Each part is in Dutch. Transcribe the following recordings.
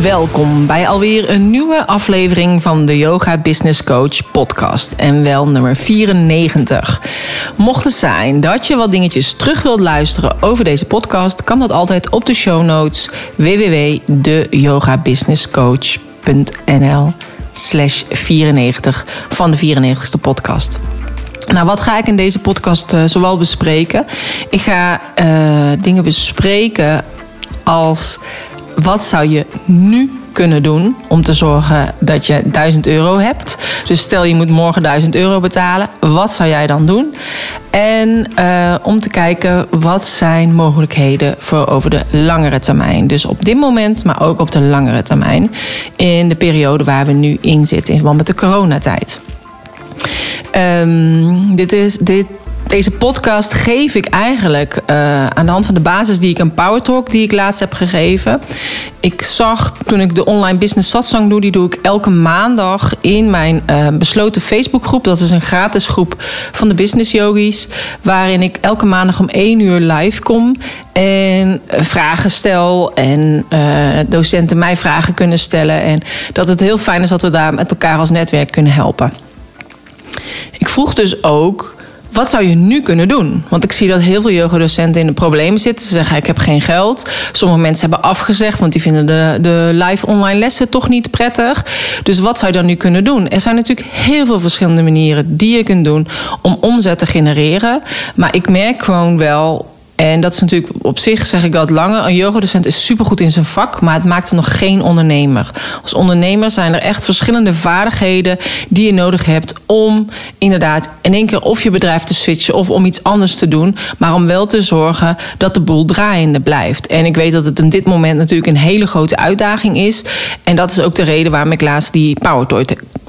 Welkom bij alweer een nieuwe aflevering van de Yoga Business Coach podcast. En wel nummer 94. Mocht het zijn dat je wat dingetjes terug wilt luisteren over deze podcast, kan dat altijd op de show notes www.deyogabusinesscoach.nl slash 94 van de 94ste podcast. Nou, wat ga ik in deze podcast uh, zowel bespreken? Ik ga uh, dingen bespreken als wat zou je nu kunnen doen om te zorgen dat je 1000 euro hebt. Dus stel je moet morgen 1000 euro betalen, wat zou jij dan doen? En uh, om te kijken wat zijn mogelijkheden voor over de langere termijn. Dus op dit moment, maar ook op de langere termijn. In de periode waar we nu in zitten, in verband met de coronatijd. Um, dit is, dit deze podcast geef ik eigenlijk uh, aan de hand van de basis die ik een Power Talk die ik laatst heb gegeven. Ik zag toen ik de online business satsang doe, die doe ik elke maandag in mijn uh, besloten Facebookgroep. Dat is een gratis groep van de business yogis, waarin ik elke maandag om één uur live kom en vragen stel en docenten mij vragen kunnen stellen en dat het heel fijn is dat we daar met elkaar als netwerk kunnen helpen. Ik vroeg dus ook wat zou je nu kunnen doen? Want ik zie dat heel veel yogadocenten in de problemen zitten. Ze zeggen, ik heb geen geld. Sommige mensen hebben afgezegd, want die vinden de, de live online lessen toch niet prettig. Dus wat zou je dan nu kunnen doen? Er zijn natuurlijk heel veel verschillende manieren die je kunt doen om omzet te genereren. Maar ik merk gewoon wel en dat is natuurlijk op zich, zeg ik dat langer. Een yogadocent is supergoed in zijn vak, maar het maakt er nog geen ondernemer. Als ondernemer zijn er echt verschillende vaardigheden die je nodig hebt om inderdaad in één keer of je bedrijf te switchen of om iets anders te doen, maar om wel te zorgen dat de boel draaiende blijft. En ik weet dat het in dit moment natuurlijk een hele grote uitdaging is. En dat is ook de reden waarom ik laatst die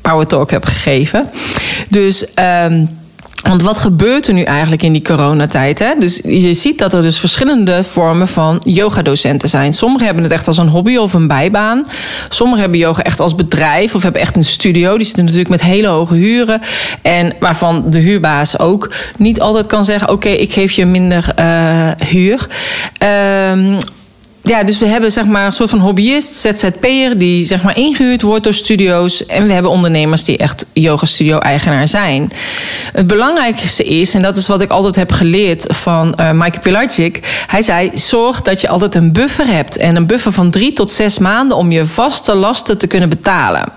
Power Talk, heb gegeven. Dus. Um, want wat gebeurt er nu eigenlijk in die coronatijd? Hè? Dus je ziet dat er dus verschillende vormen van yogadocenten zijn. Sommigen hebben het echt als een hobby of een bijbaan. Sommigen hebben yoga echt als bedrijf of hebben echt een studio. Die zitten natuurlijk met hele hoge huren. En waarvan de huurbaas ook niet altijd kan zeggen... oké, ik geef je minder uh, huur. Um, ja, dus we hebben zeg maar een soort van hobbyist, ZZP'er, die zeg maar ingehuurd wordt door studio's. En we hebben ondernemers die echt yoga studio eigenaar zijn. Het belangrijkste is, en dat is wat ik altijd heb geleerd van uh, Mike Pilarczyk. Hij zei, zorg dat je altijd een buffer hebt. En een buffer van drie tot zes maanden om je vaste lasten te kunnen betalen.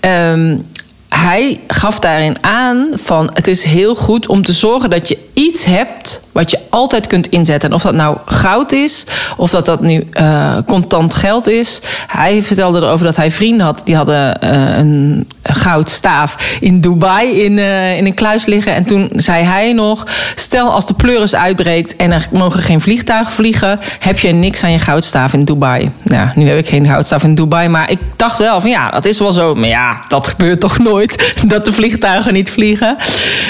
Um, hij gaf daarin aan van het is heel goed om te zorgen dat je iets hebt wat je altijd kunt inzetten. En of dat nou goud is, of dat dat nu uh, contant geld is. Hij vertelde erover dat hij vrienden had die hadden uh, een goudstaaf in Dubai in, uh, in een kluis liggen. En toen zei hij nog: stel als de pleuris uitbreekt en er mogen geen vliegtuigen vliegen, heb je niks aan je goudstaaf in Dubai. Nou, nu heb ik geen goudstaaf in Dubai, maar ik dacht wel van ja, dat is wel zo. Maar ja, dat gebeurt toch nooit dat de vliegtuigen niet vliegen.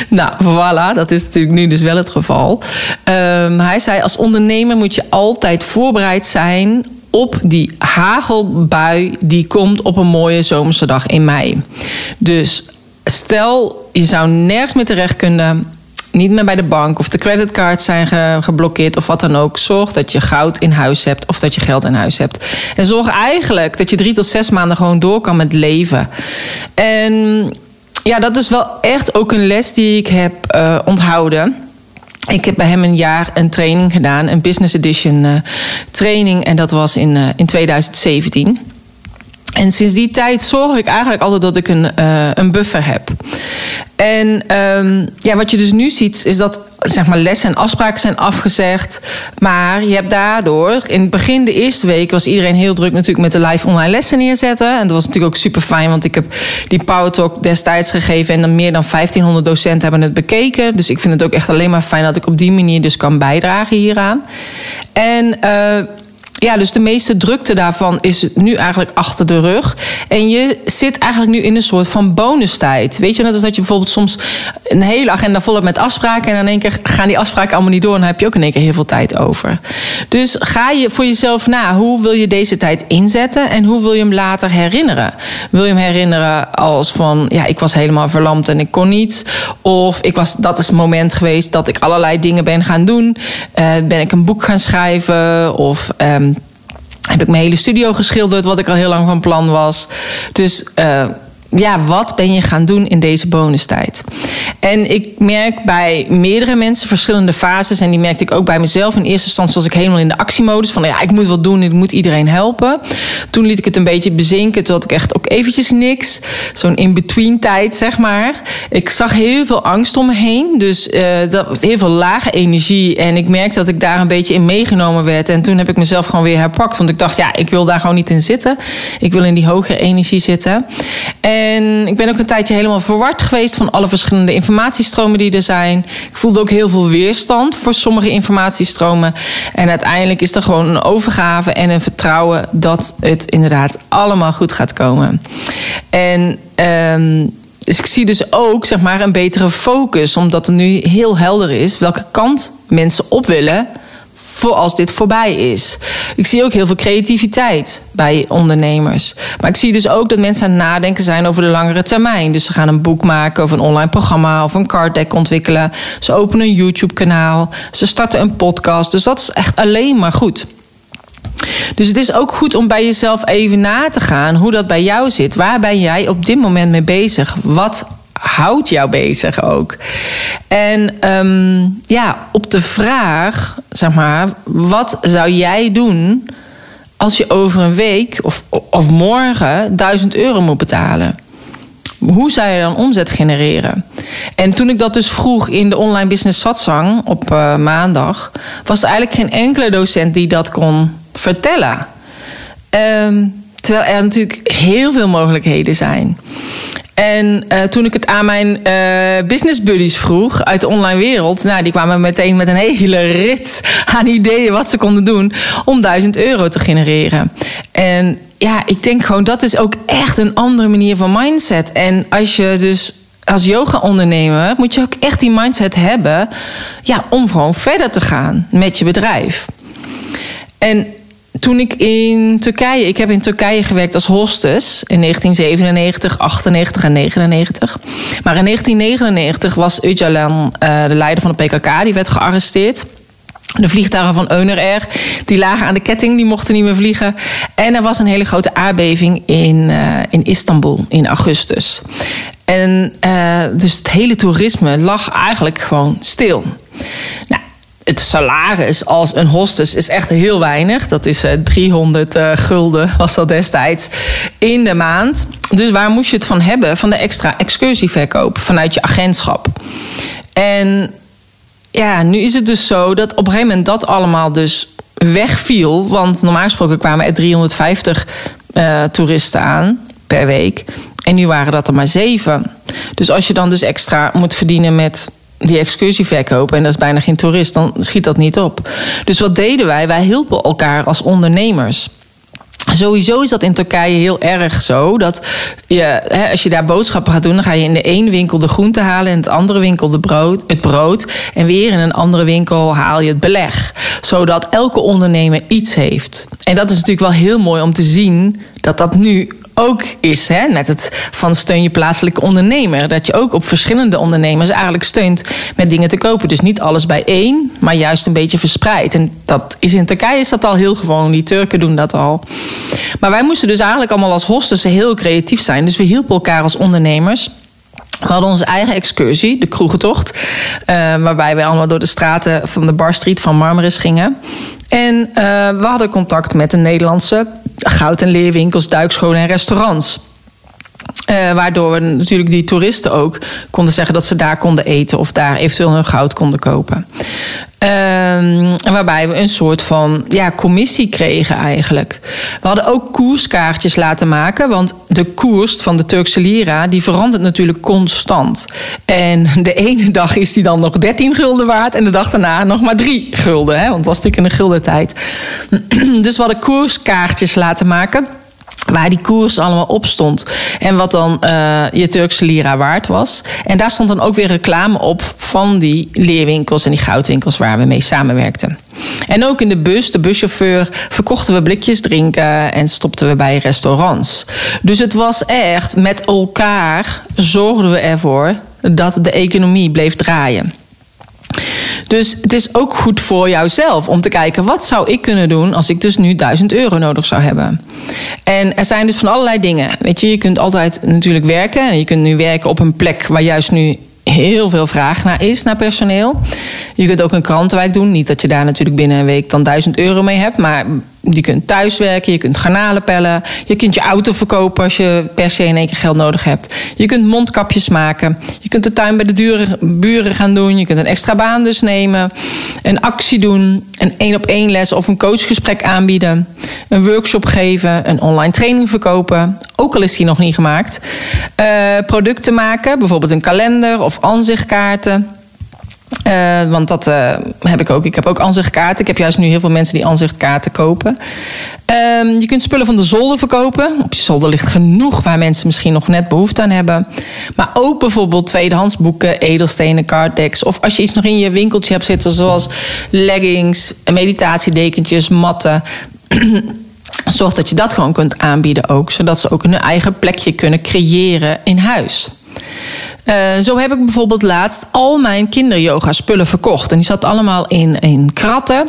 Nou, voilà, dat is natuurlijk nu dus wel het geval. Um, hij zei: als ondernemer moet je altijd voorbereid zijn op die hagelbui die komt op een mooie zomerse dag in mei. Dus stel, je zou nergens meer terecht kunnen. Niet meer bij de bank of de creditcards zijn ge geblokkeerd of wat dan ook. Zorg dat je goud in huis hebt of dat je geld in huis hebt. En zorg eigenlijk dat je drie tot zes maanden gewoon door kan met leven. En ja, dat is wel echt ook een les die ik heb uh, onthouden. Ik heb bij hem een jaar een training gedaan, een Business Edition uh, training. En dat was in, uh, in 2017. En sinds die tijd zorg ik eigenlijk altijd dat ik een, uh, een buffer heb. En um, ja, wat je dus nu ziet, is dat zeg maar, lessen en afspraken zijn afgezegd. Maar je hebt daardoor, in het begin de eerste week was iedereen heel druk natuurlijk met de live online lessen neerzetten. En dat was natuurlijk ook super fijn, want ik heb die Power Talk destijds gegeven en dan meer dan 1500 docenten hebben het bekeken. Dus ik vind het ook echt alleen maar fijn dat ik op die manier dus kan bijdragen hieraan. En uh, ja, dus de meeste drukte daarvan is nu eigenlijk achter de rug. En je zit eigenlijk nu in een soort van bonustijd. Weet je, net als dat je bijvoorbeeld soms een hele agenda vol hebt met afspraken. En dan in één keer gaan die afspraken allemaal niet door. En dan heb je ook in één keer heel veel tijd over. Dus ga je voor jezelf na. Hoe wil je deze tijd inzetten? En hoe wil je hem later herinneren? Wil je hem herinneren als van, ja, ik was helemaal verlamd en ik kon niet. Of ik was, dat is het moment geweest dat ik allerlei dingen ben gaan doen. Uh, ben ik een boek gaan schrijven? Of... Um, heb ik mijn hele studio geschilderd, wat ik al heel lang van plan was. Dus uh, ja, wat ben je gaan doen in deze bonustijd? En ik merk bij meerdere mensen verschillende fases. En die merkte ik ook bij mezelf. In eerste instantie was ik helemaal in de actiemodus. Van ja, ik moet wat doen, ik moet iedereen helpen. Toen liet ik het een beetje bezinken. Toen had ik echt ook eventjes niks. Zo'n in-between tijd, zeg maar. Ik zag heel veel angst om me heen. Dus uh, dat, heel veel lage energie. En ik merkte dat ik daar een beetje in meegenomen werd. En toen heb ik mezelf gewoon weer herpakt. Want ik dacht, ja, ik wil daar gewoon niet in zitten. Ik wil in die hogere energie zitten. En en ik ben ook een tijdje helemaal verward geweest van alle verschillende informatiestromen die er zijn. Ik voelde ook heel veel weerstand voor sommige informatiestromen. En uiteindelijk is er gewoon een overgave en een vertrouwen dat het inderdaad allemaal goed gaat komen. En. Um, dus ik zie dus ook zeg maar, een betere focus, omdat er nu heel helder is welke kant mensen op willen voor als dit voorbij is. Ik zie ook heel veel creativiteit bij ondernemers. Maar ik zie dus ook dat mensen aan het nadenken zijn over de langere termijn. Dus ze gaan een boek maken of een online programma of een card deck ontwikkelen. Ze openen een YouTube-kanaal. Ze starten een podcast. Dus dat is echt alleen maar goed. Dus het is ook goed om bij jezelf even na te gaan hoe dat bij jou zit. Waar ben jij op dit moment mee bezig? Wat houdt jou bezig ook? En um, ja, op de vraag, zeg maar, wat zou jij doen als je over een week of, of morgen 1000 euro moet betalen? Hoe zou je dan omzet genereren? En toen ik dat dus vroeg in de online business satsang op uh, maandag, was er eigenlijk geen enkele docent die dat kon vertellen. Um, terwijl er natuurlijk heel veel mogelijkheden zijn. En uh, toen ik het aan mijn uh, business buddies vroeg uit de online wereld, nou, die kwamen meteen met een hele rit aan ideeën wat ze konden doen om 1000 euro te genereren. En ja, ik denk gewoon dat is ook echt een andere manier van mindset. En als je dus als yoga-ondernemer moet je ook echt die mindset hebben ja, om gewoon verder te gaan met je bedrijf. En toen ik in Turkije, ik heb in Turkije gewerkt als hostess in 1997, 98 en 99. Maar in 1999 was Öcalan, uh, de leider van de PKK, die werd gearresteerd. De vliegtuigen van Euner Air, die lagen aan de ketting, die mochten niet meer vliegen. En er was een hele grote aardbeving in, uh, in Istanbul in augustus. En uh, dus het hele toerisme lag eigenlijk gewoon stil. Nou, het salaris als een hostess is echt heel weinig. Dat is 300 uh, eh, gulden, was dat destijds, in de maand. Dus waar moest je het van hebben? Van de extra excursieverkoop vanuit je agentschap. En ja, nu is het dus zo dat op een gegeven moment dat allemaal dus wegviel. Want normaal gesproken kwamen er 350 uh, toeristen aan per week. En nu waren dat er maar zeven. Dus als je dan dus extra moet verdienen met die excursie verkopen en dat is bijna geen toerist, dan schiet dat niet op. Dus wat deden wij? Wij hielpen elkaar als ondernemers. Sowieso is dat in Turkije heel erg zo. Dat je, hè, als je daar boodschappen gaat doen, dan ga je in de ene winkel de groente halen, in het andere winkel de brood, het brood. En weer in een andere winkel haal je het beleg. Zodat elke ondernemer iets heeft. En dat is natuurlijk wel heel mooi om te zien dat dat nu ook is. Hè, met het van steun je plaatselijke ondernemer. Dat je ook op verschillende ondernemers eigenlijk steunt met dingen te kopen. Dus niet alles bij één, maar juist een beetje verspreid. En dat is in Turkije is dat al heel gewoon. Die Turken doen dat al. Maar wij moesten dus eigenlijk allemaal als hostessen heel creatief zijn. Dus we hielpen elkaar als ondernemers. We hadden onze eigen excursie, de kroegentocht. Uh, waarbij we allemaal door de straten van de Bar Street van Marmaris gingen. En uh, we hadden contact met de Nederlandse goud- en leerwinkels, duikscholen en restaurants. Uh, waardoor we natuurlijk die toeristen ook konden zeggen dat ze daar konden eten of daar eventueel hun goud konden kopen. Ehm, waarbij we een soort van ja, commissie kregen eigenlijk. We hadden ook koerskaartjes laten maken. Want de koers van de Turkse lira die verandert natuurlijk constant. En de ene dag is die dan nog 13 gulden waard. En de dag daarna nog maar 3 gulden. Hè? Want het was natuurlijk in de guldentijd. Dus we hadden koerskaartjes laten maken waar die koers allemaal op stond. En wat dan uh, je Turkse lira waard was. En daar stond dan ook weer reclame op van die leerwinkels en die goudwinkels waar we mee samenwerkten. En ook in de bus, de buschauffeur, verkochten we blikjes drinken en stopten we bij restaurants. Dus het was echt met elkaar zorgden we ervoor dat de economie bleef draaien. Dus het is ook goed voor jouzelf om te kijken: wat zou ik kunnen doen als ik dus nu 1000 euro nodig zou hebben? En er zijn dus van allerlei dingen. Weet je, je kunt altijd natuurlijk werken. En je kunt nu werken op een plek waar juist nu heel veel vraag naar is, naar personeel. Je kunt ook een krantenwijk doen. Niet dat je daar natuurlijk binnen een week dan 1000 euro mee hebt. Maar je kunt thuiswerken, je kunt garnalen pellen. Je kunt je auto verkopen als je per se in één keer geld nodig hebt. Je kunt mondkapjes maken. Je kunt de tuin bij de buren gaan doen. Je kunt een extra baan dus nemen. Een actie doen. Een één op één les of een coachgesprek aanbieden. Een workshop geven. Een online training verkopen. Ook al is die nog niet gemaakt. Uh, producten maken. Bijvoorbeeld een kalender of aanzichtkaarten. Uh, want dat uh, heb ik ook. Ik heb ook aanzichtkaarten. Ik heb juist nu heel veel mensen die aanzichtkaarten kopen. Uh, je kunt spullen van de zolder verkopen. Op je zolder ligt genoeg waar mensen misschien nog net behoefte aan hebben. Maar ook bijvoorbeeld tweedehands boeken, edelstenen, carddecks. Of als je iets nog in je winkeltje hebt zitten, zoals leggings, meditatiedekentjes, matten. Zorg dat je dat gewoon kunt aanbieden ook. Zodat ze ook een eigen plekje kunnen creëren in huis. Uh, zo heb ik bijvoorbeeld laatst al mijn kinderyoga spullen verkocht. En die zat allemaal in, in kratten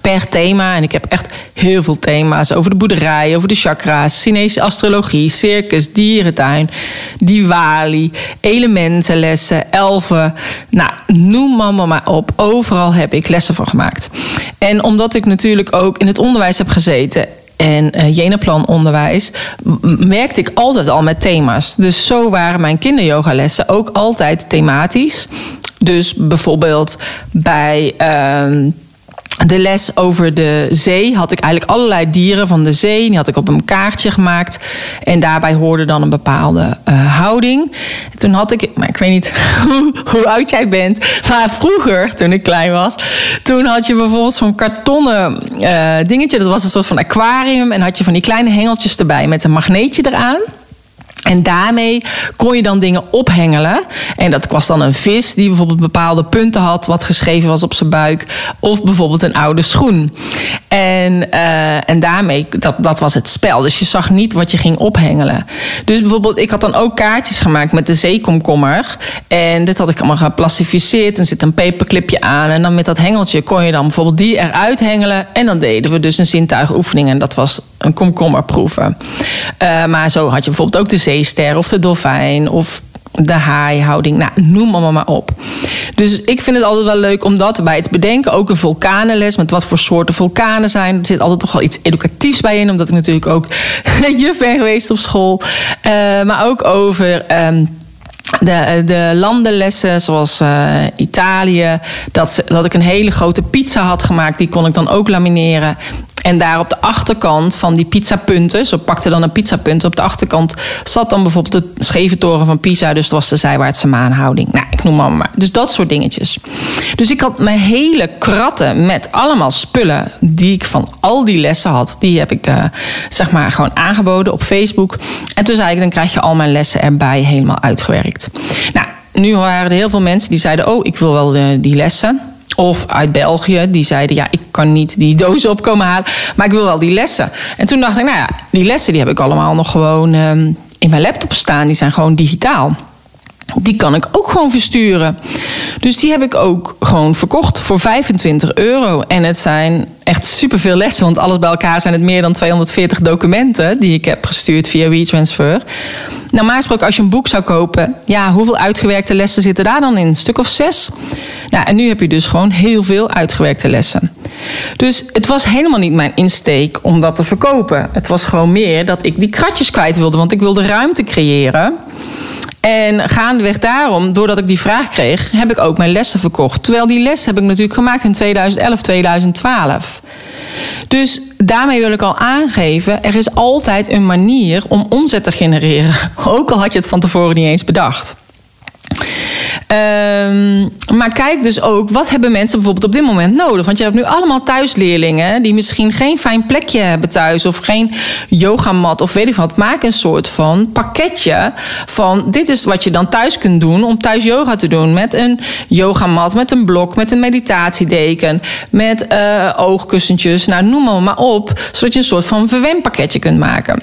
per thema. En ik heb echt heel veel thema's over de boerderij, over de chakra's, Chinese astrologie, circus, dierentuin, diwali, elementenlessen, elfen. Nou, noem mama maar op. Overal heb ik lessen van gemaakt. En omdat ik natuurlijk ook in het onderwijs heb gezeten en uh, Jenaplan onderwijs werkte ik altijd al met thema's. Dus zo waren mijn kinderyogalessen ook altijd thematisch. Dus bijvoorbeeld bij uh, de les over de zee had ik eigenlijk allerlei dieren van de zee. Die had ik op een kaartje gemaakt. En daarbij hoorde dan een bepaalde uh, houding. toen had ik, maar ik weet niet hoe, oud jij bent. Maar vroeger, toen ik klein was, toen had je bijvoorbeeld zo'n kartonnen uh, dingetje. Dat was een soort van aquarium. En had je van die kleine hengeltjes erbij met een magneetje eraan. En daarmee kon je dan dingen ophengelen. En dat was dan een vis die bijvoorbeeld bepaalde punten had, wat geschreven was op zijn buik. Of bijvoorbeeld een oude schoen. En, uh, en daarmee, dat, dat was het spel. Dus je zag niet wat je ging ophengelen. Dus bijvoorbeeld, ik had dan ook kaartjes gemaakt met de zeekomkommer. En dit had ik allemaal geplastificeerd. En zit een paperclipje aan. En dan met dat hengeltje kon je dan bijvoorbeeld die eruit hengelen. En dan deden we dus een zintuigoefening. En dat was een komkommerproeven. Uh, maar zo had je bijvoorbeeld ook de zeester of de dolfijn of de haaihouding. Nou, noem allemaal maar op. Dus ik vind het altijd wel leuk om dat bij te bedenken. Ook een vulkanenles, met wat voor soorten vulkanen zijn. Er zit altijd toch wel iets educatiefs bij in, omdat ik natuurlijk ook juf ben geweest op school. Uh, maar ook over. Um, de, de landenlessen, zoals uh, Italië, dat, dat ik een hele grote pizza had gemaakt. Die kon ik dan ook lamineren. En daar op de achterkant van die pizzapunten, zo pakte dan een pizzapunt. Op de achterkant zat dan bijvoorbeeld de scheve toren van Pisa. Dus het was de zijwaartse maanhouding. Nou, ik noem maar, maar. Dus dat soort dingetjes. Dus ik had mijn hele kratten met allemaal spullen die ik van al die lessen had. Die heb ik uh, zeg maar gewoon aangeboden op Facebook. En toen zei ik, dan krijg je al mijn lessen erbij helemaal uitgewerkt. Nou, nu waren er heel veel mensen die zeiden: Oh, ik wil wel uh, die lessen. Of uit België, die zeiden: Ja, ik kan niet die dozen opkomen halen, maar ik wil wel die lessen. En toen dacht ik: Nou ja, die lessen die heb ik allemaal nog gewoon um, in mijn laptop staan. Die zijn gewoon digitaal. Die kan ik ook gewoon versturen. Dus die heb ik ook gewoon verkocht voor 25 euro. En het zijn echt superveel lessen, want alles bij elkaar zijn het meer dan 240 documenten die ik heb gestuurd via WeTransfer. Normaal gesproken, als je een boek zou kopen, ja, hoeveel uitgewerkte lessen zitten daar dan in? Een stuk of zes? Nou, en nu heb je dus gewoon heel veel uitgewerkte lessen. Dus het was helemaal niet mijn insteek om dat te verkopen. Het was gewoon meer dat ik die kratjes kwijt wilde, want ik wilde ruimte creëren En gaandeweg daarom, doordat ik die vraag kreeg, heb ik ook mijn lessen verkocht. Terwijl die les heb ik natuurlijk gemaakt in 2011, 2012. Dus daarmee wil ik al aangeven, er is altijd een manier om omzet te genereren. Ook al had je het van tevoren niet eens bedacht. Um, maar kijk dus ook, wat hebben mensen bijvoorbeeld op dit moment nodig? Want je hebt nu allemaal thuisleerlingen die misschien geen fijn plekje hebben thuis of geen yogamat of weet ik wat. Maak een soort van pakketje van dit is wat je dan thuis kunt doen om thuis yoga te doen. Met een yogamat, met een blok, met een meditatiedeken, met uh, oogkussentjes. Nou, noem maar, maar op, zodat je een soort van verwempakketje kunt maken.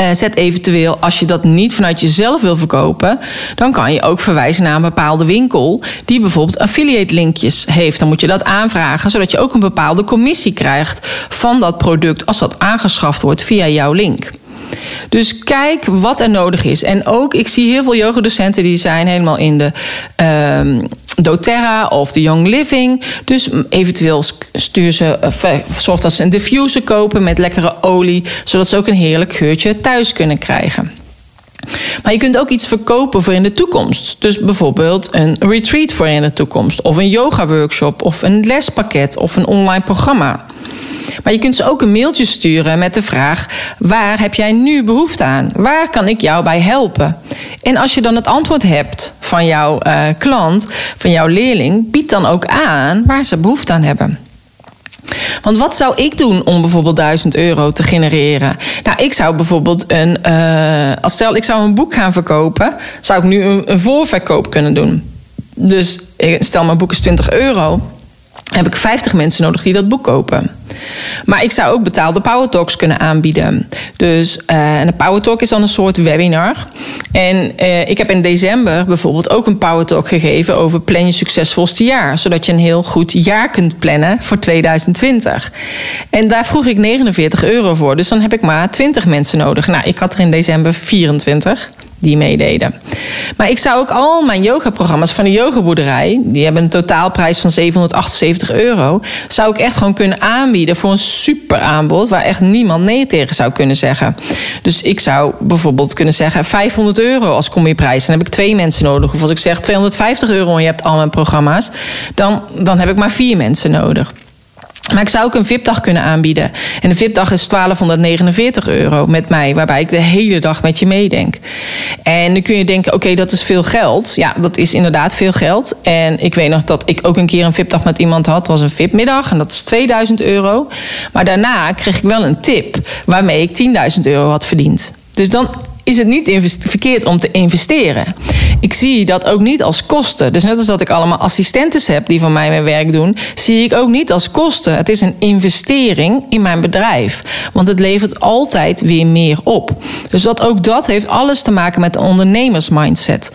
Uh, zet eventueel, als je dat niet vanuit jezelf wil verkopen, dan kan je ook verwijzen naar een bepaalde winkel die bijvoorbeeld affiliate linkjes heeft. Dan moet je dat aanvragen, zodat je ook een bepaalde commissie krijgt van dat product als dat aangeschaft wordt via jouw link. Dus kijk wat er nodig is. En ook, ik zie heel veel yogadocenten die zijn helemaal in de uh, doTERRA of de Young Living. Dus eventueel stuur ze, uh, zorg dat ze een diffuser kopen met lekkere olie, zodat ze ook een heerlijk geurtje thuis kunnen krijgen. Maar je kunt ook iets verkopen voor in de toekomst. Dus bijvoorbeeld een retreat voor in de toekomst, of een yoga workshop, of een lespakket, of een online programma. Maar je kunt ze ook een mailtje sturen met de vraag: waar heb jij nu behoefte aan? Waar kan ik jou bij helpen? En als je dan het antwoord hebt van jouw uh, klant, van jouw leerling, bied dan ook aan waar ze behoefte aan hebben. Want wat zou ik doen om bijvoorbeeld 1000 euro te genereren? Nou, ik zou bijvoorbeeld een. Uh, als stel, ik zou een boek gaan verkopen, zou ik nu een, een voorverkoop kunnen doen. Dus stel, mijn boek is 20 euro heb ik 50 mensen nodig die dat boek kopen. Maar ik zou ook betaalde Power Talks kunnen aanbieden. Dus uh, en een Power Talk is dan een soort webinar. En uh, ik heb in december bijvoorbeeld ook een Power Talk gegeven over plan je succesvolste jaar. Zodat je een heel goed jaar kunt plannen voor 2020. En daar vroeg ik 49 euro voor. Dus dan heb ik maar 20 mensen nodig. Nou, ik had er in december 24 die meededen. Maar ik zou ook al mijn yogaprogramma's van de yogaboerderij, die hebben een totaalprijs van 778 euro, zou ik echt gewoon kunnen aanbieden voor een super aanbod waar echt niemand nee tegen zou kunnen zeggen. Dus ik zou bijvoorbeeld kunnen zeggen 500 euro als prijs. Dan heb ik twee mensen nodig. Of als ik zeg 250 euro en je hebt al mijn programma's, dan, dan heb ik maar vier mensen nodig. Maar ik zou ook een VIP-dag kunnen aanbieden. En een VIP-dag is 1249 euro met mij, waarbij ik de hele dag met je meedenk. En dan kun je denken: oké, dat is veel geld. Ja, dat is inderdaad veel geld. En ik weet nog dat ik ook een keer een VIP-dag met iemand had. Dat was een VIP-middag en dat is 2000 euro. Maar daarna kreeg ik wel een tip waarmee ik 10.000 euro had verdiend. Dus dan is het niet verkeerd om te investeren. Ik zie dat ook niet als kosten. Dus net als dat ik allemaal assistentes heb die van mij mijn werk doen, zie ik ook niet als kosten. Het is een investering in mijn bedrijf. Want het levert altijd weer meer op. Dus dat ook dat heeft alles te maken met de ondernemersmindset.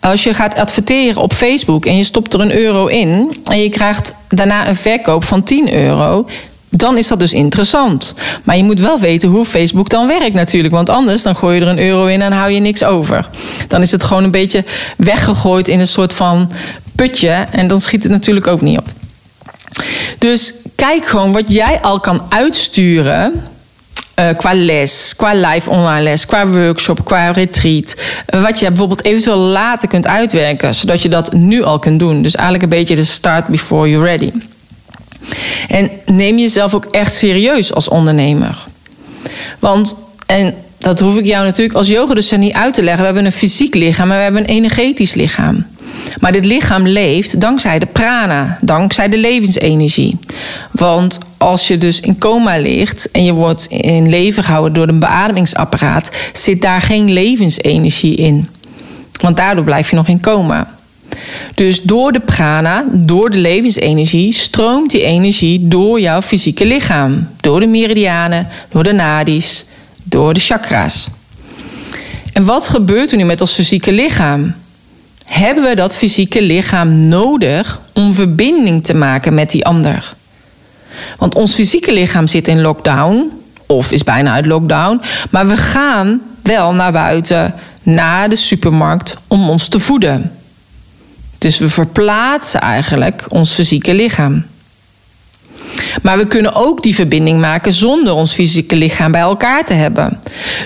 Als je gaat adverteren op Facebook en je stopt er een euro in en je krijgt daarna een verkoop van 10 euro dan is dat dus interessant. Maar je moet wel weten hoe Facebook dan werkt natuurlijk. Want anders dan gooi je er een euro in en hou je niks over. Dan is het gewoon een beetje weggegooid in een soort van putje. En dan schiet het natuurlijk ook niet op. Dus kijk gewoon wat jij al kan uitsturen. Uh, qua les, qua live online les, qua workshop, qua retreat. Wat je bijvoorbeeld eventueel later kunt uitwerken, zodat je dat nu al kunt doen. Dus eigenlijk een beetje de start before you're ready. En neem jezelf ook echt serieus als ondernemer. Want, en dat hoef ik jou natuurlijk als yogadocent niet uit te leggen. We hebben een fysiek lichaam, maar we hebben een energetisch lichaam. Maar dit lichaam leeft dankzij de prana, dankzij de levensenergie. Want als je dus in coma ligt en je wordt in leven gehouden door een beademingsapparaat, zit daar geen levensenergie in. Want daardoor blijf je nog in coma. Dus door de prana, door de levensenergie, stroomt die energie door jouw fysieke lichaam. Door de meridianen, door de nadis, door de chakra's. En wat gebeurt er nu met ons fysieke lichaam? Hebben we dat fysieke lichaam nodig om verbinding te maken met die ander? Want ons fysieke lichaam zit in lockdown, of is bijna uit lockdown, maar we gaan wel naar buiten, naar de supermarkt om ons te voeden. Dus we verplaatsen eigenlijk ons fysieke lichaam. Maar we kunnen ook die verbinding maken zonder ons fysieke lichaam bij elkaar te hebben.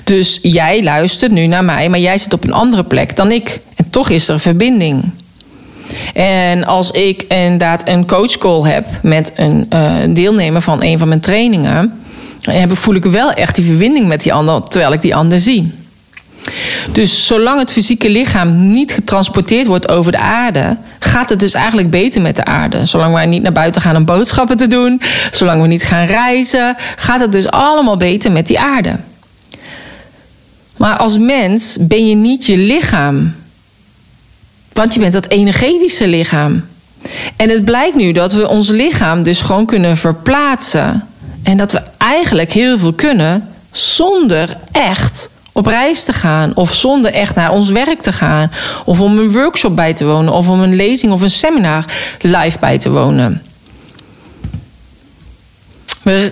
Dus jij luistert nu naar mij, maar jij zit op een andere plek dan ik. En toch is er een verbinding. En als ik inderdaad een coachcall heb met een uh, deelnemer van een van mijn trainingen, voel ik wel echt die verbinding met die ander terwijl ik die ander zie. Dus zolang het fysieke lichaam niet getransporteerd wordt over de aarde, gaat het dus eigenlijk beter met de aarde. Zolang wij niet naar buiten gaan om boodschappen te doen, zolang we niet gaan reizen, gaat het dus allemaal beter met die aarde. Maar als mens ben je niet je lichaam. Want je bent dat energetische lichaam. En het blijkt nu dat we ons lichaam dus gewoon kunnen verplaatsen. En dat we eigenlijk heel veel kunnen zonder echt op reis te gaan. Of zonder echt naar ons werk te gaan. Of om een workshop bij te wonen. Of om een lezing of een seminar live bij te wonen.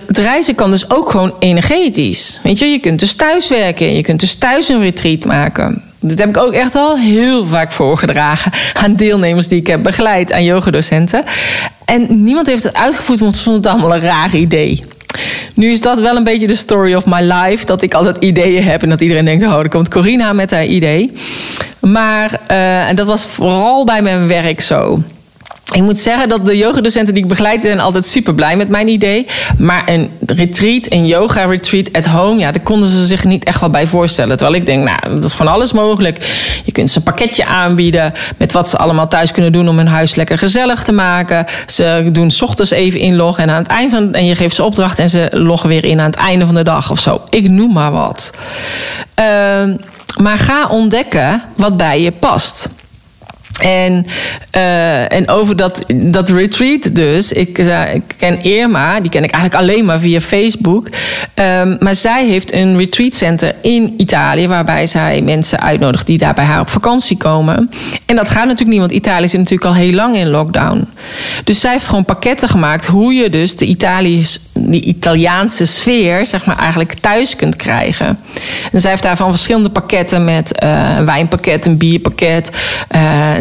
Het reizen kan dus ook gewoon energetisch. Weet je, je kunt dus thuis werken. Je kunt dus thuis een retreat maken. Dat heb ik ook echt al heel vaak voorgedragen aan deelnemers die ik heb begeleid, aan yogadocenten. En niemand heeft het uitgevoerd, want ze vonden het allemaal een raar idee. Nu is dat wel een beetje de story of my life. Dat ik altijd ideeën heb en dat iedereen denkt: oh, er komt Corina met haar idee. Maar, uh, en dat was vooral bij mijn werk zo. Ik moet zeggen dat de yogadocenten die ik begeleid zijn altijd super blij met mijn idee. Maar een retreat, een yoga retreat at home, ja, daar konden ze zich niet echt wel bij voorstellen. Terwijl ik denk, nou, dat is van alles mogelijk. Je kunt ze een pakketje aanbieden met wat ze allemaal thuis kunnen doen om hun huis lekker gezellig te maken. Ze doen ochtends even inloggen en aan het eind van en je geeft ze opdracht en ze loggen weer in aan het einde van de dag of zo. Ik noem maar wat. Uh, maar ga ontdekken wat bij je past. En, uh, en over dat, dat retreat dus. Ik, ken Irma, die ken ik eigenlijk alleen maar via Facebook. Um, maar zij heeft een retreat center in Italië... waarbij zij mensen uitnodigt die daar bij haar op vakantie komen. En dat gaat natuurlijk niet, want Italië zit natuurlijk al heel lang in lockdown. Dus zij heeft gewoon pakketten gemaakt... hoe je dus de Italiaanse sfeer zeg maar, eigenlijk thuis kunt krijgen. En zij heeft daarvan verschillende pakketten... met uh, een wijnpakket, een bierpakket...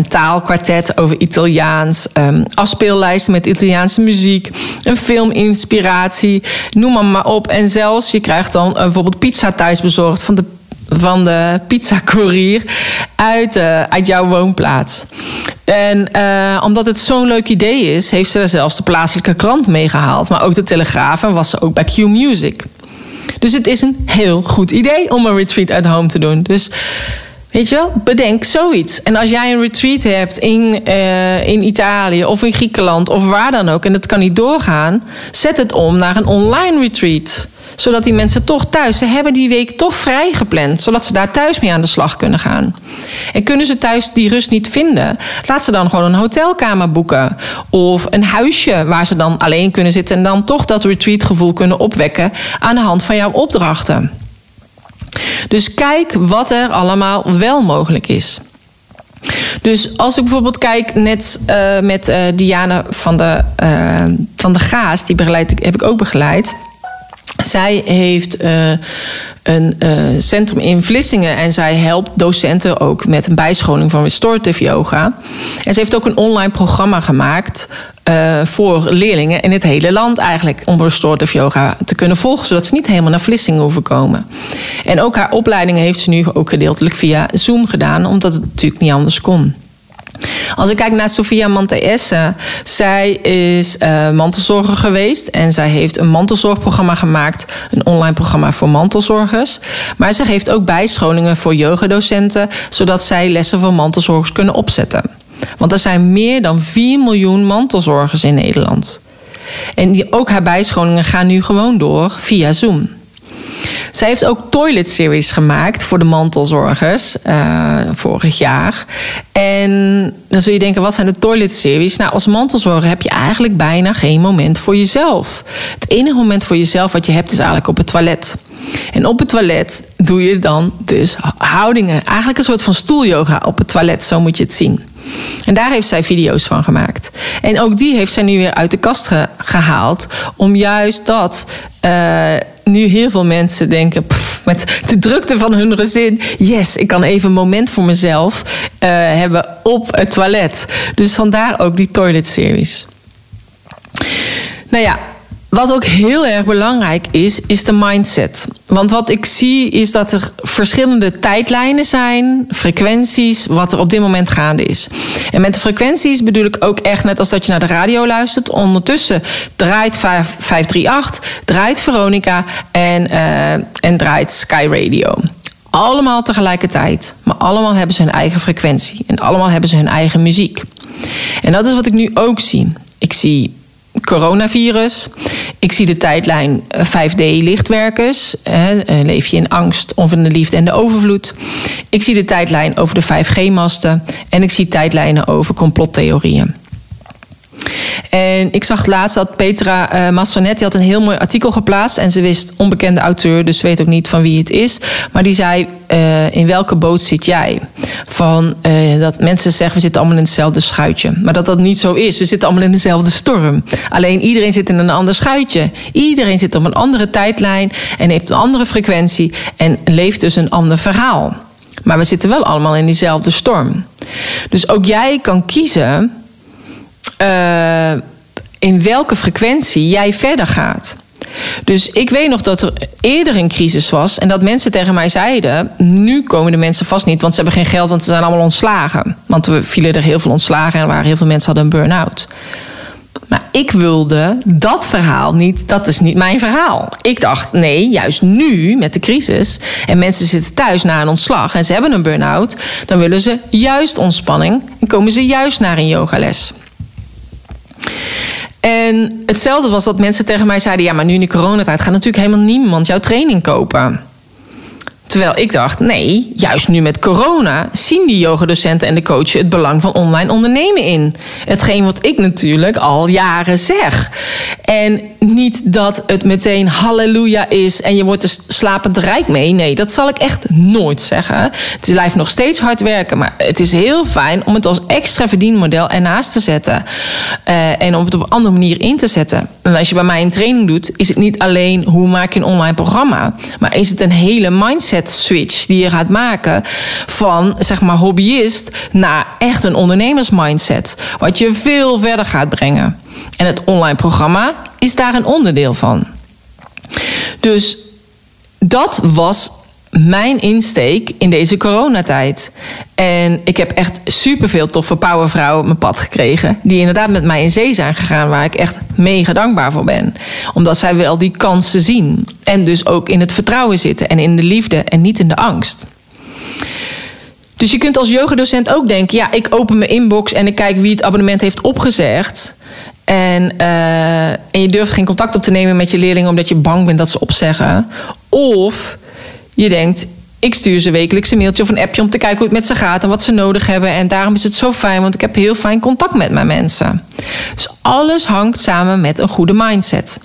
taalkwartet over Italiaans, um, afspeellijsten met Italiaanse muziek, een filminspiratie, noem maar, maar op. En zelfs je krijgt dan uh, bijvoorbeeld pizza thuis bezorgd van de van de pizza-courier uit, uh, uit jouw woonplaats. En uh, omdat het zo'n leuk idee is, heeft ze er zelfs de plaatselijke krant meegehaald. Maar ook de Telegraaf en was ze ook bij Q Music. Dus het is een heel goed idee om een retreat at home te doen. Dus Weet je wel, bedenk zoiets. En als jij een retreat hebt in, uh, in Italië of in Griekenland of waar dan ook, en dat kan niet doorgaan, zet het om naar een online retreat. Zodat die mensen toch thuis, ze hebben die week toch vrij gepland, zodat ze daar thuis mee aan de slag kunnen gaan. En kunnen ze thuis die rust niet vinden, laat ze dan gewoon een hotelkamer boeken. Of een huisje waar ze dan alleen kunnen zitten en dan toch dat retreatgevoel kunnen opwekken aan de hand van jouw opdrachten. Dus kijk wat er allemaal wel mogelijk is. Dus als ik bijvoorbeeld kijk, net uh, met uh, Diana van de, uh, van de Gaas, die begeleid, heb ik ook begeleid. Zij heeft uh, een uh, centrum in Vlissingen en zij helpt docenten ook met een bijscholing van restorative yoga. En ze heeft ook een online programma gemaakt uh, voor leerlingen in het hele land eigenlijk om restorative yoga te kunnen volgen, zodat ze niet helemaal naar Vlissingen hoeven komen. En ook haar opleidingen heeft ze nu ook gedeeltelijk via Zoom gedaan, omdat het natuurlijk niet anders kon. Als ik kijk naar Sofia Manteesse, zij is uh, mantelzorger geweest en zij heeft een mantelzorgprogramma gemaakt, een online programma voor mantelzorgers. Maar ze geeft ook bijscholingen voor yogadocenten, zodat zij lessen voor mantelzorgers kunnen opzetten. Want er zijn meer dan 4 miljoen mantelzorgers in Nederland. En die, ook haar bijscholingen gaan nu gewoon door via Zoom. Zij heeft ook Toilet Series gemaakt voor de mantelzorgers uh, vorig jaar. En dan zul je denken, wat zijn de Toilet Series? Nou, als mantelzorger heb je eigenlijk bijna geen moment voor jezelf. Het enige moment voor jezelf wat je hebt is eigenlijk op het toilet. En op het toilet doe je dan dus houdingen. Eigenlijk een soort van stoelyoga op het toilet, zo moet je het zien. En daar heeft zij video's van gemaakt. En ook die heeft zij nu weer uit de kast gehaald. Om juist dat. Uh, nu heel veel mensen denken, met de drukte van hun gezin, yes, ik kan even een moment voor mezelf uh, hebben op het toilet. Dus vandaar ook die toilet series. Nou ja, wat ook heel erg belangrijk is, is de mindset. Want wat ik zie is dat er verschillende tijdlijnen zijn, frequenties, wat er op dit moment gaande is. En met de frequenties bedoel ik ook echt net als dat je naar de radio luistert. Ondertussen draait 538, draait Veronica en, uh, en draait Sky Radio. Allemaal tegelijkertijd, maar allemaal hebben ze hun eigen frequentie en allemaal hebben ze hun eigen muziek. En dat is wat ik nu ook zie. Ik zie coronavirus. Ik zie de tijdlijn 5D-lichtwerkers. Eh, leef je in angst of in de liefde en de overvloed. Ik zie de tijdlijn over de 5G-masten. En ik zie tijdlijnen over complottheorieën. En ik zag laatst dat Petra uh, Massonetti had een heel mooi artikel geplaatst. En ze wist onbekende auteur, dus weet ook niet van wie het is. Maar die zei: uh, In welke boot zit jij? Van uh, dat mensen zeggen: we zitten allemaal in hetzelfde schuitje. Maar dat dat niet zo is. We zitten allemaal in dezelfde storm. Alleen iedereen zit in een ander schuitje. Iedereen zit op een andere tijdlijn en heeft een andere frequentie en leeft dus een ander verhaal. Maar we zitten wel allemaal in diezelfde storm. Dus ook jij kan kiezen uh, in welke frequentie jij verder gaat. Dus ik weet nog dat er eerder een crisis was en dat mensen tegen mij zeiden: nu komen de mensen vast niet, want ze hebben geen geld, want ze zijn allemaal ontslagen. Want we vielen er heel veel ontslagen en waren heel veel mensen hadden een burn-out. Maar ik wilde dat verhaal niet, dat is niet mijn verhaal. Ik dacht, nee, juist nu met de crisis en mensen zitten thuis na een ontslag en ze hebben een burn-out, dan willen ze juist ontspanning en komen ze juist naar een yogales. En hetzelfde was dat mensen tegen mij zeiden: Ja, maar nu in de coronatijd gaat natuurlijk helemaal niemand jouw training kopen. Terwijl ik dacht, nee, juist nu met corona zien die yogadocenten en de coaches het belang van online ondernemen in. Hetgeen wat ik natuurlijk al jaren zeg. En niet dat het meteen halleluja is en je wordt er slapend rijk mee. Nee, dat zal ik echt nooit zeggen. Het blijft nog steeds hard werken, maar het is heel fijn om het als extra verdienmodel ernaast te zetten. Uh, en om het op een andere manier in te zetten. En als je bij mij een training doet, is het niet alleen hoe maak je een online programma, maar is het een hele mindset switch die je gaat maken van zeg maar hobbyist naar echt een ondernemersmindset. Wat je veel verder gaat brengen. En het online programma is daar een onderdeel van. Dus dat was mijn insteek in deze coronatijd. En ik heb echt superveel toffe powervrouwen op mijn pad gekregen. Die inderdaad met mij in zee zijn gegaan. Waar ik echt mega dankbaar voor ben. Omdat zij wel die kansen zien. En dus ook in het vertrouwen zitten. En in de liefde en niet in de angst. Dus je kunt als yogadocent ook denken: ja, ik open mijn inbox en ik kijk wie het abonnement heeft opgezegd. En, uh, en je durft geen contact op te nemen met je leerlingen omdat je bang bent dat ze opzeggen. Of je denkt, ik stuur ze wekelijks een mailtje of een appje om te kijken hoe het met ze gaat en wat ze nodig hebben. En daarom is het zo fijn, want ik heb heel fijn contact met mijn mensen. Dus alles hangt samen met een goede mindset.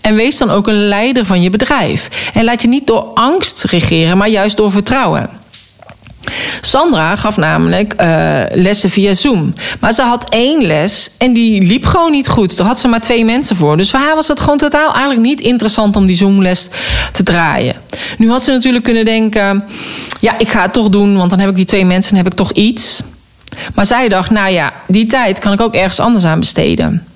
En wees dan ook een leider van je bedrijf. En laat je niet door angst regeren, maar juist door vertrouwen. Sandra gaf namelijk uh, lessen via Zoom. Maar ze had één les en die liep gewoon niet goed. Daar had ze maar twee mensen voor. Dus voor haar was het gewoon totaal eigenlijk niet interessant om die Zoomles te draaien. Nu had ze natuurlijk kunnen denken: ja, ik ga het toch doen, want dan heb ik die twee mensen en heb ik toch iets. Maar zij dacht: nou ja, die tijd kan ik ook ergens anders aan besteden.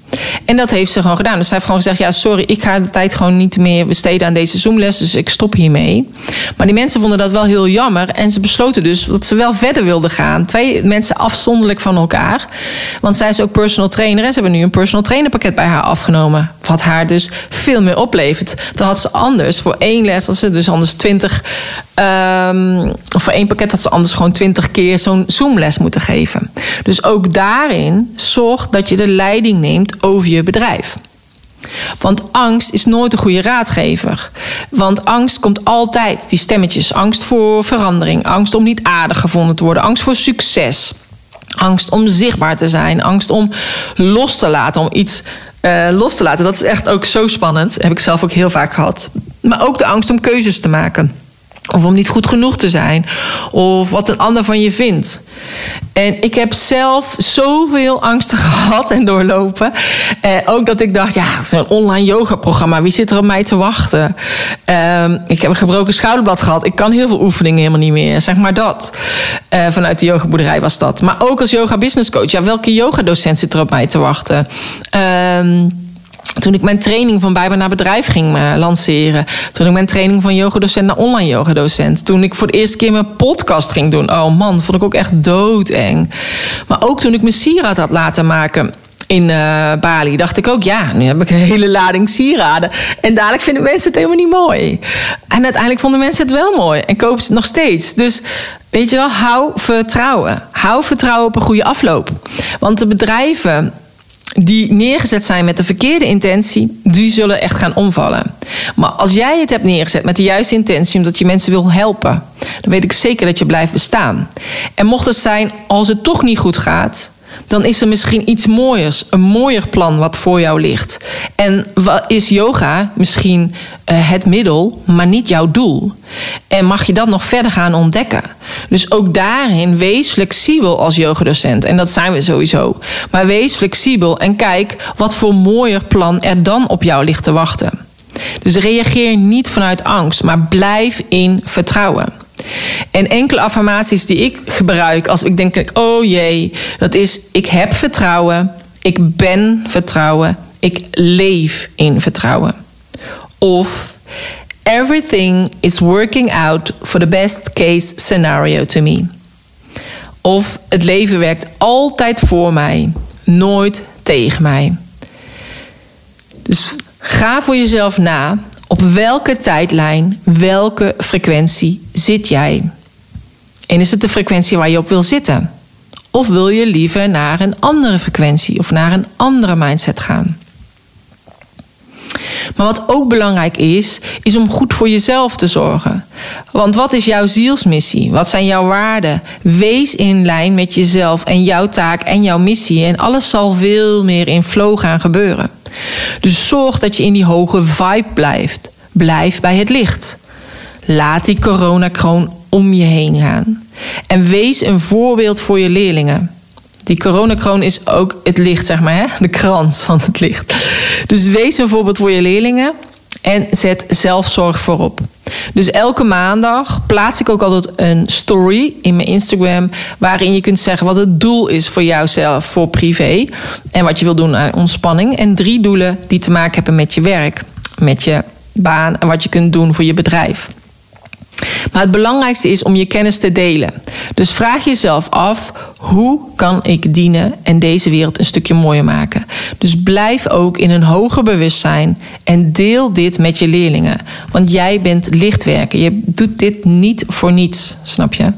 En dat heeft ze gewoon gedaan. Dus zij heeft gewoon gezegd: Ja, sorry, ik ga de tijd gewoon niet meer besteden aan deze Zoomles. Dus ik stop hiermee. Maar die mensen vonden dat wel heel jammer. En ze besloten dus dat ze wel verder wilden gaan. Twee mensen afzonderlijk van elkaar. Want zij is ook personal trainer. En ze hebben nu een personal trainer pakket bij haar afgenomen. Wat haar dus veel meer oplevert. Dan had ze anders voor één les, als ze dus anders twintig. Um, of voor één pakket had ze anders gewoon twintig keer zo'n Zoomles moeten geven. Dus ook daarin zorg dat je de leiding neemt over je bedrijf. Want angst is nooit een goede raadgever. Want angst komt altijd, die stemmetjes. Angst voor verandering, angst om niet aardig gevonden te worden, angst voor succes. Angst om zichtbaar te zijn, angst om los te laten, om iets uh, los te laten. Dat is echt ook zo spannend. Heb ik zelf ook heel vaak gehad. Maar ook de angst om keuzes te maken. Of om niet goed genoeg te zijn. Of wat een ander van je vindt. En ik heb zelf zoveel angsten gehad en doorlopen. Eh, ook dat ik dacht, ja, zo'n online yoga-programma. Wie zit er op mij te wachten? Eh, ik heb een gebroken schouderblad gehad. Ik kan heel veel oefeningen helemaal niet meer. Zeg maar dat. Eh, vanuit de yogaboerderij was dat. Maar ook als yoga business coach. Ja, welke yogadocent zit er op mij te wachten? Ehm Toen ik mijn training van Bijbel naar bedrijf ging uh, lanceren. Toen ik mijn training van yogadocent naar online yogadocent. Toen ik voor de eerste keer mijn podcast ging doen. Oh man, vond ik ook echt doodeng. Maar ook toen ik mijn sieraad had laten maken in uh, Bali, dacht ik ook, ja, nu heb ik een hele lading sieraden. En dadelijk vinden mensen het helemaal niet mooi. En uiteindelijk vonden mensen het wel mooi en kopen ze het nog steeds. Dus weet je wel, hou vertrouwen. Hou vertrouwen op een goede afloop. Want de bedrijven die neergezet zijn met de verkeerde intentie, die zullen echt gaan omvallen. Maar als jij het hebt neergezet met de juiste intentie, omdat je mensen wil helpen, dan weet ik zeker dat je blijft bestaan. En mocht het zijn, als het toch niet goed gaat, dan is er misschien iets mooiers, een mooier plan wat voor jou ligt. En is yoga misschien uh, het middel, maar niet jouw doel? En mag je dat nog verder gaan ontdekken? Dus ook daarin wees flexibel als yogadocent. En dat zijn we sowieso. Maar wees flexibel en kijk wat voor mooier plan er dan op jou ligt te wachten. Dus reageer niet vanuit angst, maar blijf in vertrouwen. En enkele affirmaties die ik gebruik als ik denk, oh jee, dat is ik heb vertrouwen, ik ben vertrouwen, ik leef in vertrouwen. Of everything is working out for the best case scenario to me. Of het leven werkt altijd voor mij, nooit tegen mij. Dus ga voor jezelf na op welke tijdlijn, welke frequentie zit jij? En is het de frequentie waar je op wil zitten? Of wil je liever naar een andere frequentie of naar een andere mindset gaan? Maar wat ook belangrijk is, is om goed voor jezelf te zorgen. Want wat is jouw zielsmissie? Wat zijn jouw waarden? Wees in lijn met jezelf en jouw taak en jouw missie. En alles zal veel meer in flow gaan gebeuren. Dus zorg dat je in die hoge vibe blijft. Blijf bij het licht. Laat die coronakroon om je heen gaan. En wees een voorbeeld voor je leerlingen. Die coronakroon is ook het licht, zeg maar, hè? de krans van het licht. Dus wees een voorbeeld voor je leerlingen en zet zelfzorg voorop. Dus elke maandag plaats ik ook altijd een story in mijn Instagram. waarin je kunt zeggen wat het doel is voor jouzelf, voor privé. En wat je wil doen aan ontspanning. En drie doelen die te maken hebben met je werk, met je baan en wat je kunt doen voor je bedrijf. Maar het belangrijkste is om je kennis te delen. Dus vraag jezelf af: hoe kan ik dienen en deze wereld een stukje mooier maken? Dus blijf ook in een hoger bewustzijn en deel dit met je leerlingen. Want jij bent lichtwerker. Je doet dit niet voor niets, snap je?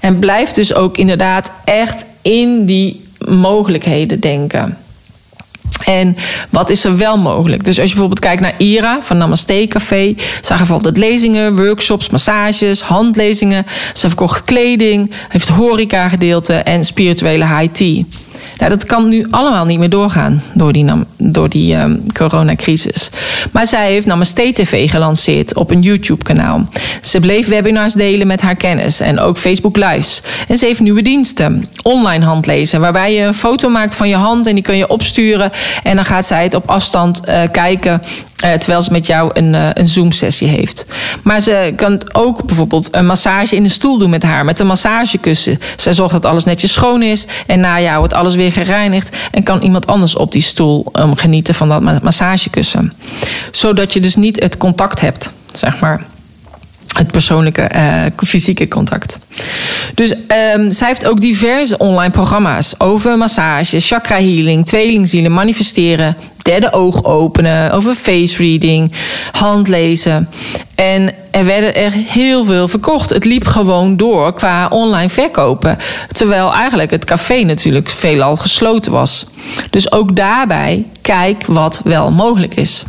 En blijf dus ook inderdaad echt in die mogelijkheden denken. En wat is er wel mogelijk? Dus als je bijvoorbeeld kijkt naar IRA van Namaste Café, zagen we altijd lezingen, workshops, massages, handlezingen. Ze verkocht kleding, heeft horeca gedeelte en spirituele high tea. Nou, dat kan nu allemaal niet meer doorgaan door die, door die um, coronacrisis. Maar zij heeft Namaste TV gelanceerd op een YouTube-kanaal. Ze bleef webinars delen met haar kennis en ook Facebook Lives. En ze heeft nieuwe diensten. Online handlezen, waarbij je een foto maakt van je hand en die kun je opsturen. En dan gaat zij het op afstand uh, kijken uh, terwijl ze met jou een, uh, een Zoom-sessie heeft. Maar ze kan ook bijvoorbeeld een massage in de stoel doen met haar, met een massagekussen. Zij zorgt dat alles netjes schoon is en na jou wordt alles weer gereinigd. En kan iemand anders op die stoel um, genieten van dat massagekussen. Zodat je dus niet het contact hebt, zeg maar het persoonlijke uh, fysieke contact. Dus um, zij heeft ook diverse online programma's over massage, chakra healing, tweelingzielen, manifesteren, derde oog openen, over face reading, handlezen. En er werden er heel veel verkocht. Het liep gewoon door qua online verkopen. Terwijl eigenlijk het café natuurlijk veelal gesloten was. Dus ook daarbij kijk wat wel mogelijk is.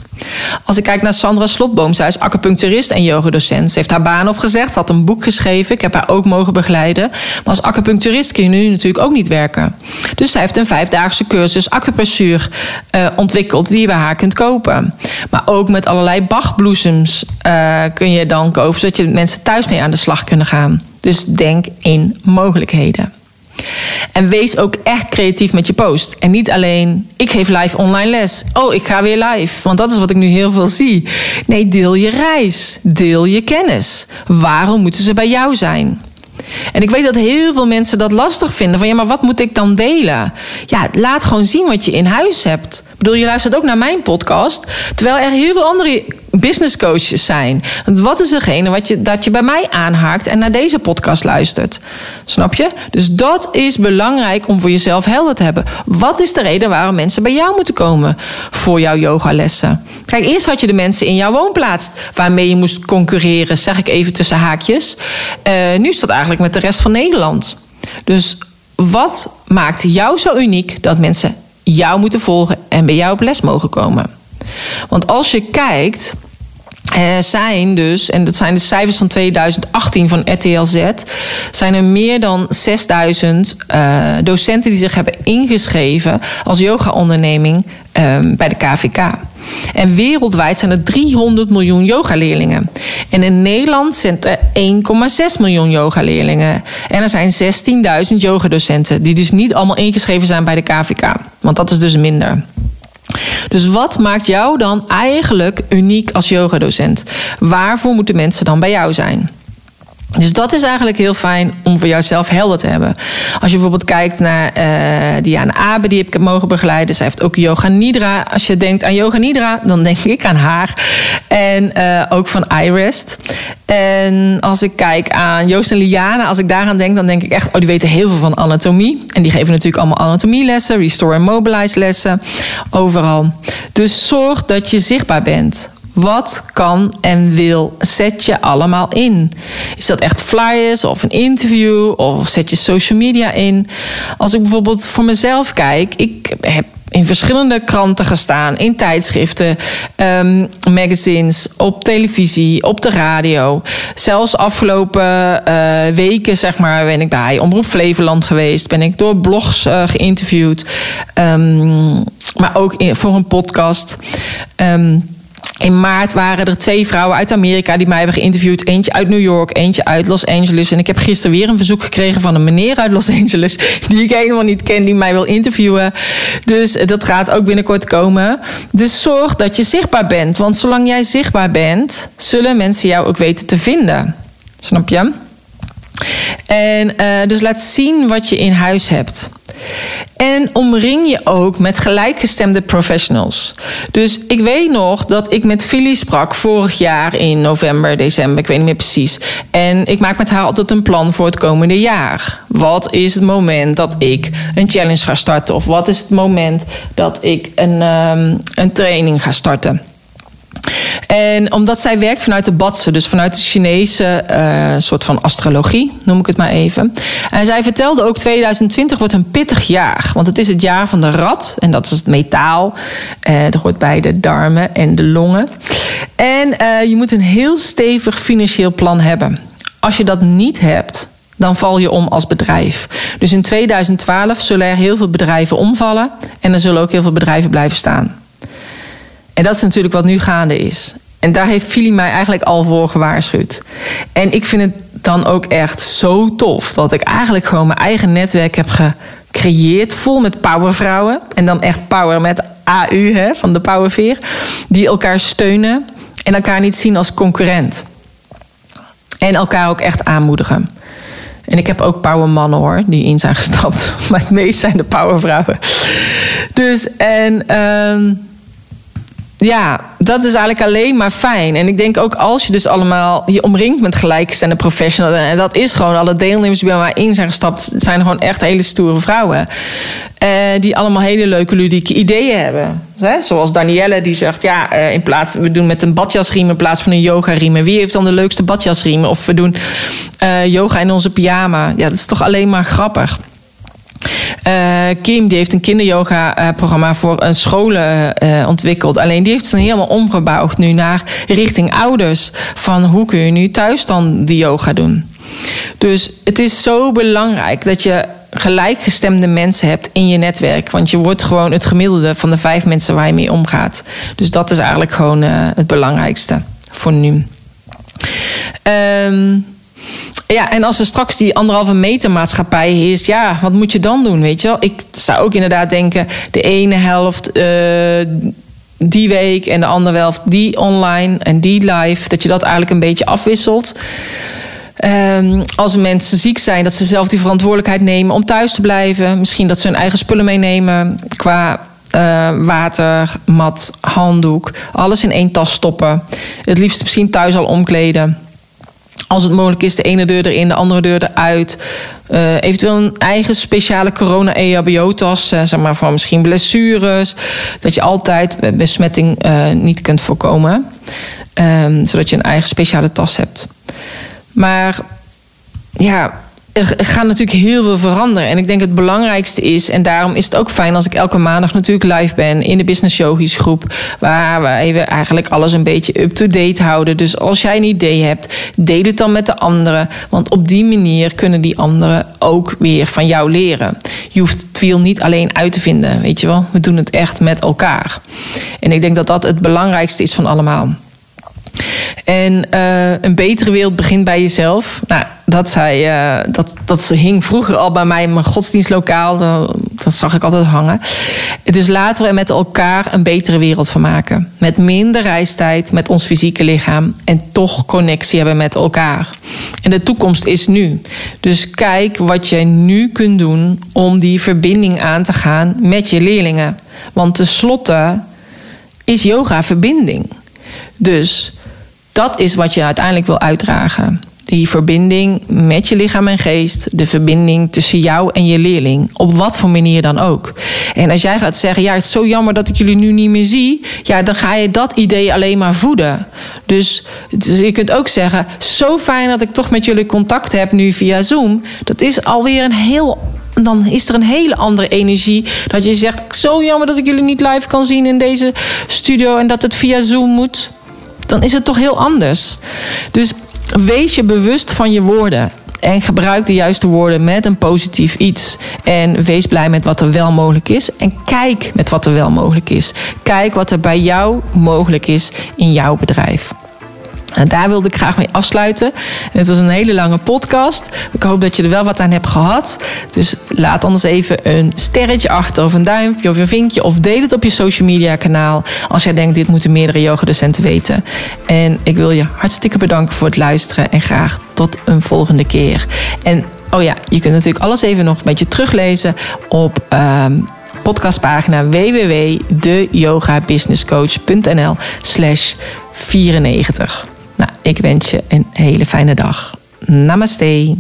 Als ik kijk naar Sandra Slotboom, zij is acupuncturist en yogadocent. Ze heeft haar baan opgezegd, had een boek geschreven. Ik heb haar ook mogen begeleiden. Maar als acupuncturist kun je nu natuurlijk ook niet werken. Dus zij heeft een vijfdaagse cursus acupressuur uh, ontwikkeld die je bij haar kunt kopen. Maar ook met allerlei bachbloesems uh, kun je dan kopen, zodat je mensen thuis mee aan de slag kunnen gaan. Dus denk in mogelijkheden. En wees ook echt creatief met je post. En niet alleen, ik geef live online les. Oh, ik ga weer live. Want dat is wat ik nu heel veel zie. Nee, deel je reis. Deel je kennis. Waarom moeten ze bij jou zijn? En ik weet dat heel veel mensen dat lastig vinden. Van ja, maar wat moet ik dan delen? Ja, laat gewoon zien wat je in huis hebt. Ik bedoel, je luistert ook naar mijn podcast. Terwijl er heel veel andere business coaches zijn. Want wat is degene wat je, dat je bij mij aanhaakt en naar deze podcast luistert? Snap je? Dus dat is belangrijk om voor jezelf helder te hebben. Wat is de reden waarom mensen bij jou moeten komen voor jouw yogalessen? Kijk, eerst had je de mensen in jouw woonplaats waarmee je moest concurreren, zeg ik even tussen haakjes. Uh, nu is dat eigenlijk met de rest van Nederland. Dus wat maakt jou zo uniek dat mensen jou moeten volgen en bij jou op les mogen komen? Want als je kijkt, er zijn dus, en dat zijn de cijfers van 2018 van RTLZ, zijn er meer dan 6000 uh, eh, docenten die zich hebben ingeschreven als yoga-onderneming uh, bij de KVK. En wereldwijd zijn er 300 miljoen yogaleerlingen. En in Nederland zijn er 1,6 miljoen yogaleerlingen. En er zijn 16.000 yogadocenten, die dus niet allemaal ingeschreven zijn bij de KVK. Want dat is dus minder. Dus wat maakt jou dan eigenlijk uniek als yogadocent? Waarvoor moeten mensen dan bij jou zijn? Dus dat is eigenlijk heel fijn om voor jouzelf helder te hebben. Als je bijvoorbeeld kijkt naar uh, Diana Abe, die heb ik mogen begeleiden. Zij heeft ook Yoga Nidra. Als je denkt aan Yoga Nidra, dan denk ik aan haar. En uh, ook van iRest. En als ik kijk aan Joost en Liana, als ik daaraan denk, dan denk ik echt, oh, die weten heel veel van anatomie. En die geven natuurlijk allemaal anatomielessen, restore en mobilize lessen, overal. Dus zorg dat je zichtbaar bent. Wat kan en wil zet je allemaal in? Is dat echt flyers of een interview of zet je social media in? Als ik bijvoorbeeld voor mezelf kijk, ik heb in verschillende kranten gestaan, in tijdschriften, um, magazines, op televisie, op de radio. Zelfs afgelopen uh, weken, zeg maar, ben ik bij Omroep Flevoland geweest, ben ik door blogs uh, geïnterviewd, um, maar ook in, voor een podcast. Um, in maart waren er twee vrouwen uit Amerika die mij hebben geïnterviewd. Eentje uit New York, eentje uit Los Angeles. En ik heb gisteren weer een verzoek gekregen van een meneer uit Los Angeles. Die ik helemaal niet ken, die mij wil interviewen. Dus dat gaat ook binnenkort komen. Dus zorg dat je zichtbaar bent. Want zolang jij zichtbaar bent, zullen mensen jou ook weten te vinden. Snap je? En uh, dus laat zien wat je in huis hebt. En omring je ook met gelijkgestemde professionals. Dus ik weet nog dat ik met Philly sprak vorig jaar in november, december, ik weet niet meer precies. En ik maak met haar altijd een plan voor het komende jaar. Wat is het moment dat ik een challenge ga starten? Of wat is het moment dat ik een, um, een training ga starten? En omdat zij werkt vanuit de Batse, dus vanuit de Chinese uh, soort van astrologie, noem ik het maar even. En zij vertelde ook 2020 wordt een pittig jaar. Want het is het jaar van de rat. En dat is het metaal. Dat hoort bij de darmen en de longen. En uh, je moet een heel stevig financieel plan hebben. Als je dat niet hebt, dan val je om als bedrijf. Dus in 2012 zullen er heel veel bedrijven omvallen. En er zullen ook heel veel bedrijven blijven staan. En dat is natuurlijk wat nu gaande is. En daar heeft Fili mij eigenlijk al voor gewaarschuwd. En ik vind het dan ook echt zo tof dat ik eigenlijk gewoon mijn eigen netwerk heb gecreëerd, vol met powervrouwen. En dan echt power met AU hè, van de Powerveer, die elkaar steunen en elkaar niet zien als concurrent. En elkaar ook echt aanmoedigen. En ik heb ook powermannen hoor, die in zijn gestapt. Maar het meest zijn de powervrouwen. Dus en. Uh, ja, dat is eigenlijk alleen maar fijn. En ik denk ook als je dus allemaal je omringt met gelijkgestemde professionals. En dat is gewoon alle deelnemers die bij mij in zijn gestapt. zijn gewoon echt hele stoere vrouwen. Uh, die allemaal hele leuke ludieke ideeën hebben. Zoals Danielle die zegt, ja, uh, in plaats, we doen met een badjasriem in plaats van een yogariem. Wie heeft dan de leukste badjasriem? Of we doen uh, yoga in onze pyjama. Ja, dat is toch alleen maar grappig. Uh, Kim die heeft een kinderyoga-programma voor een scholen uh, ontwikkeld. Alleen die heeft het helemaal omgebouwd nu naar richting ouders. Van hoe kun je nu thuis dan die yoga doen? Dus het is zo belangrijk dat je gelijkgestemde mensen hebt in je netwerk. Want je wordt gewoon het gemiddelde van de vijf mensen waar je mee omgaat. Dus dat is eigenlijk gewoon het belangrijkste voor nu. Um, ja, en als er straks die anderhalve meter maatschappij is, ja, wat moet je dan doen? Weet je wel? Ik zou ook inderdaad denken, de ene helft. Uh, die week en de andere helft die online en die live. Dat je dat eigenlijk een beetje afwisselt. Um, als mensen ziek zijn, dat ze zelf die verantwoordelijkheid nemen om thuis te blijven. Misschien dat ze hun eigen spullen meenemen qua uh, water, mat, handdoek. Alles in één tas stoppen. Het liefst misschien thuis al omkleden. Als het mogelijk is, de ene deur erin, de andere deur eruit. Uh, eventueel een eigen speciale corona-EHBO-tas, uh, zeg maar van misschien blessures. Dat je altijd besmetting uh, niet kunt voorkomen. Um, zodat je een eigen speciale tas hebt. Maar ja, er gaat natuurlijk heel veel veranderen. En ik denk het belangrijkste is, en daarom is het ook fijn als ik elke maandag natuurlijk live ben in de Business Yogis groep, waar we even eigenlijk alles een beetje up-to-date houden. Dus als jij een idee hebt, deel het dan met de anderen. Want op die manier kunnen die anderen ook weer van jou leren. Je hoeft het wiel niet alleen uit te vinden, weet je wel. We doen het echt met elkaar. En ik denk dat dat het belangrijkste is van allemaal. En uh, een betere wereld begint bij jezelf. Nou, dat, zei, uh, dat, dat hing vroeger al bij mij in mijn godsdienstlokaal. Dat, zag ik altijd hangen. Dus laten we met elkaar een betere wereld van maken. Met minder reistijd, met ons fysieke lichaam. En toch connectie hebben met elkaar. En de toekomst is nu. Dus kijk wat je nu kunt doen om die verbinding aan te gaan met je leerlingen. Want tenslotte is yoga verbinding. Dus dat is wat je uiteindelijk wil uitdragen. Die verbinding met je lichaam en geest. De verbinding tussen jou en je leerling. Op wat voor manier dan ook. En als jij gaat zeggen: Ja, het is zo jammer dat ik jullie nu niet meer zie. Ja, dan ga je dat idee alleen maar voeden. Dus, dus je kunt ook zeggen: Zo fijn dat ik toch met jullie contact heb nu via Zoom. Dat is alweer een heel dan is er een hele andere energie. Dat je zegt: Zo jammer dat ik jullie niet live kan zien in deze studio en dat het via Zoom moet dan is het toch heel anders. Dus wees je bewust van je woorden. En gebruik de juiste woorden met een positief iets. En wees blij met wat er wel mogelijk is. En kijk met wat er wel mogelijk is. Kijk wat er bij jou mogelijk is in jouw bedrijf. En daar wilde ik graag mee afsluiten. Het was een hele lange podcast. Ik hoop dat je er wel wat aan hebt gehad. Dus laat anders even een sterretje achter, of een duimpje, of een vinkje. Of deel het op je social media kanaal. Als jij denkt, dit moeten meerdere yogadocenten weten. En ik wil je hartstikke bedanken voor het luisteren. En graag tot een volgende keer. En oh ja, je kunt natuurlijk alles even nog een beetje teruglezen op. Um, podcastpagina www.deyogabusinesscoach.nl slash 94. Nou, ik wens je een hele fijne dag. Namaste.